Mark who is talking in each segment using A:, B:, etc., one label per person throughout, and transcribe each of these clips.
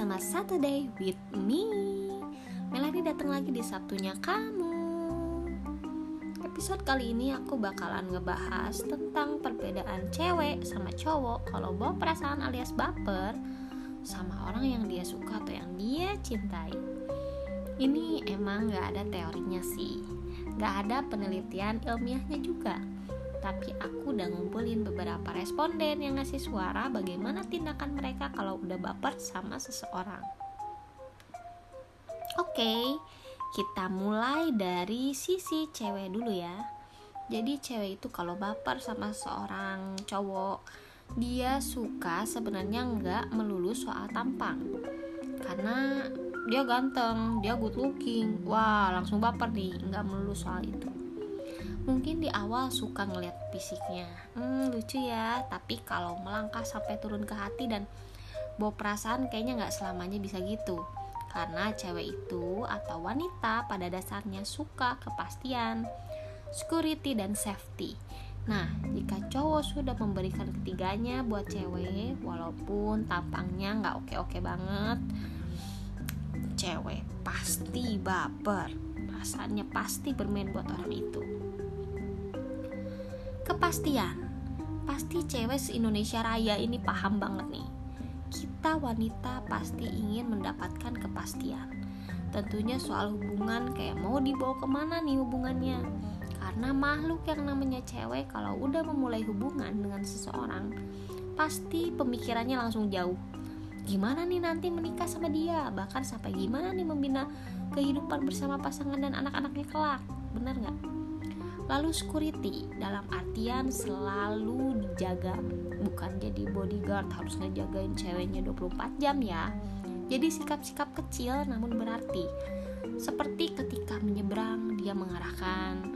A: bersama Saturday with me. Melani datang lagi di Sabtunya kamu. Episode kali ini aku bakalan ngebahas tentang perbedaan cewek sama cowok Kalau bawa perasaan alias baper sama orang yang dia suka atau yang dia cintai. Ini emang gak ada teorinya sih. Gak ada penelitian ilmiahnya juga tapi aku udah ngumpulin beberapa responden yang ngasih suara bagaimana tindakan mereka kalau udah baper sama seseorang. Oke, kita mulai dari sisi cewek dulu ya. Jadi cewek itu kalau baper sama seorang cowok, dia suka sebenarnya nggak melulu soal tampang. Karena dia ganteng, dia good looking, wah langsung baper nih, nggak melulu soal itu mungkin di awal suka ngeliat fisiknya. Hmm lucu ya. Tapi kalau melangkah sampai turun ke hati dan bawa perasaan kayaknya nggak selamanya bisa gitu. Karena cewek itu atau wanita pada dasarnya suka kepastian, security dan safety. Nah, jika cowok sudah memberikan ketiganya buat cewek, walaupun tampangnya nggak oke-oke banget, cewek pasti baper, perasaannya pasti bermain buat orang itu kepastian. Pasti cewek se-Indonesia Raya ini paham banget nih. Kita wanita pasti ingin mendapatkan kepastian. Tentunya soal hubungan kayak mau dibawa ke mana nih hubungannya. Karena makhluk yang namanya cewek kalau udah memulai hubungan dengan seseorang pasti pemikirannya langsung jauh. Gimana nih nanti menikah sama dia? Bahkan sampai gimana nih membina kehidupan bersama pasangan dan anak-anaknya kelak? Bener nggak Lalu security dalam artian selalu dijaga, bukan jadi bodyguard harus ngejagain ceweknya 24 jam ya. Jadi sikap-sikap kecil namun berarti. Seperti ketika menyeberang, dia mengarahkan.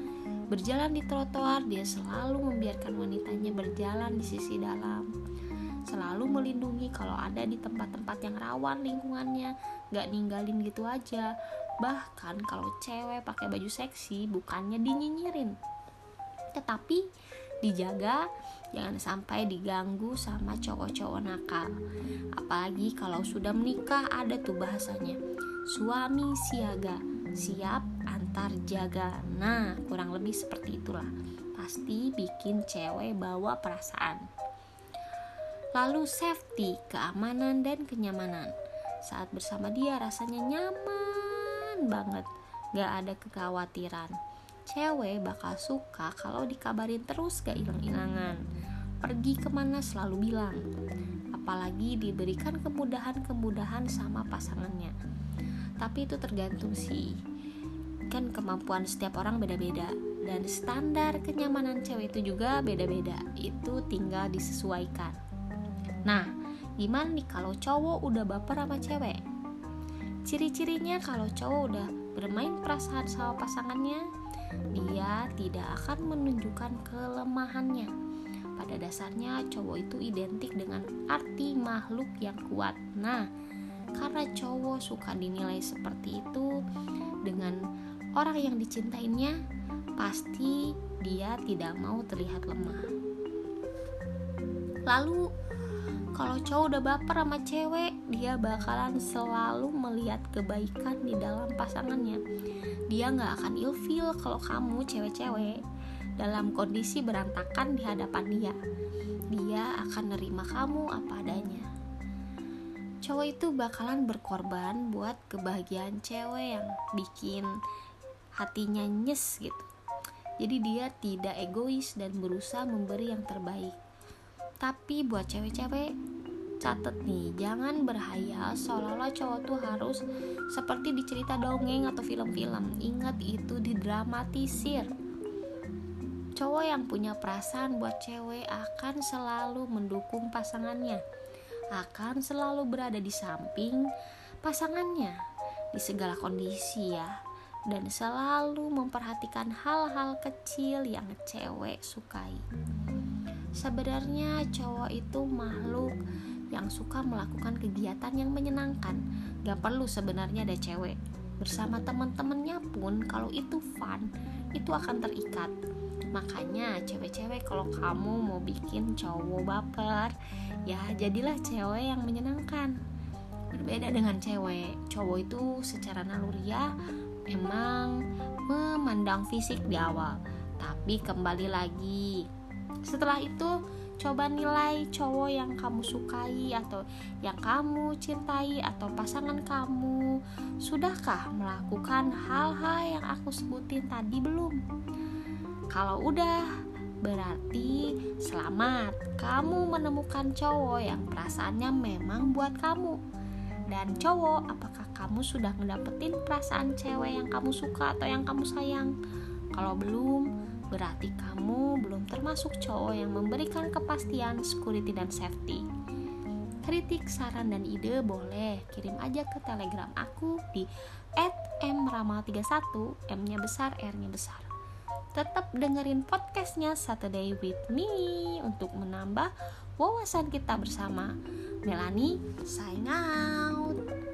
A: Berjalan di trotoar, dia selalu membiarkan wanitanya berjalan di sisi dalam. Selalu melindungi kalau ada di tempat-tempat yang rawan lingkungannya, gak ninggalin gitu aja. Bahkan kalau cewek pakai baju seksi bukannya dinyinyirin. Tetapi dijaga jangan sampai diganggu sama cowok-cowok nakal. Apalagi kalau sudah menikah ada tuh bahasanya. Suami siaga siap antar jaga. Nah kurang lebih seperti itulah. Pasti bikin cewek bawa perasaan lalu safety keamanan dan kenyamanan. Saat bersama dia rasanya nyaman banget. Gak ada kekhawatiran. Cewek bakal suka kalau dikabarin terus gak hilang-hilangan pergi ke mana selalu bilang. Apalagi diberikan kemudahan-kemudahan sama pasangannya. Tapi itu tergantung sih. Kan kemampuan setiap orang beda-beda. Dan standar kenyamanan cewek itu juga beda-beda. Itu tinggal disesuaikan nah gimana nih kalau cowok udah baper sama cewek Ciri-cirinya kalau cowok udah bermain perasaan sama pasangannya, dia tidak akan menunjukkan kelemahannya. Pada dasarnya cowok itu identik dengan arti makhluk yang kuat. Nah, karena cowok suka dinilai seperti itu dengan orang yang dicintainya, pasti dia tidak mau terlihat lemah. Lalu kalau cowok udah baper sama cewek dia bakalan selalu melihat kebaikan di dalam pasangannya. Dia nggak akan ilfeel kalau kamu cewek-cewek dalam kondisi berantakan di hadapan dia. Dia akan nerima kamu apa adanya. Cowok itu bakalan berkorban buat kebahagiaan cewek yang bikin hatinya nyes gitu. Jadi dia tidak egois dan berusaha memberi yang terbaik tapi buat cewek-cewek catet nih jangan berhayal seolah-olah cowok tuh harus seperti di cerita dongeng atau film-film. Ingat itu didramatisir. Cowok yang punya perasaan buat cewek akan selalu mendukung pasangannya akan selalu berada di samping pasangannya di segala kondisi ya dan selalu memperhatikan hal-hal kecil yang cewek sukai sebenarnya cowok itu makhluk yang suka melakukan kegiatan yang menyenangkan. Gak perlu sebenarnya ada cewek. Bersama teman-temannya pun kalau itu fun itu akan terikat. Makanya cewek-cewek kalau kamu mau bikin cowok baper ya jadilah cewek yang menyenangkan. Berbeda dengan cewek cowok itu secara naluriah emang memandang fisik di awal. Tapi kembali lagi setelah itu coba nilai cowok yang kamu sukai atau yang kamu cintai atau pasangan kamu. Sudahkah melakukan hal-hal yang aku sebutin tadi belum? Kalau udah berarti selamat. Kamu menemukan cowok yang perasaannya memang buat kamu. Dan cowok apakah kamu sudah ngedapetin perasaan cewek yang kamu suka atau yang kamu sayang? Kalau belum berarti kamu belum termasuk cowok yang memberikan kepastian, security, dan safety. Kritik, saran, dan ide boleh kirim aja ke telegram aku di @mramal31, M-nya besar, R-nya besar. Tetap dengerin podcastnya Saturday with me untuk menambah wawasan kita bersama. Melani, sign out.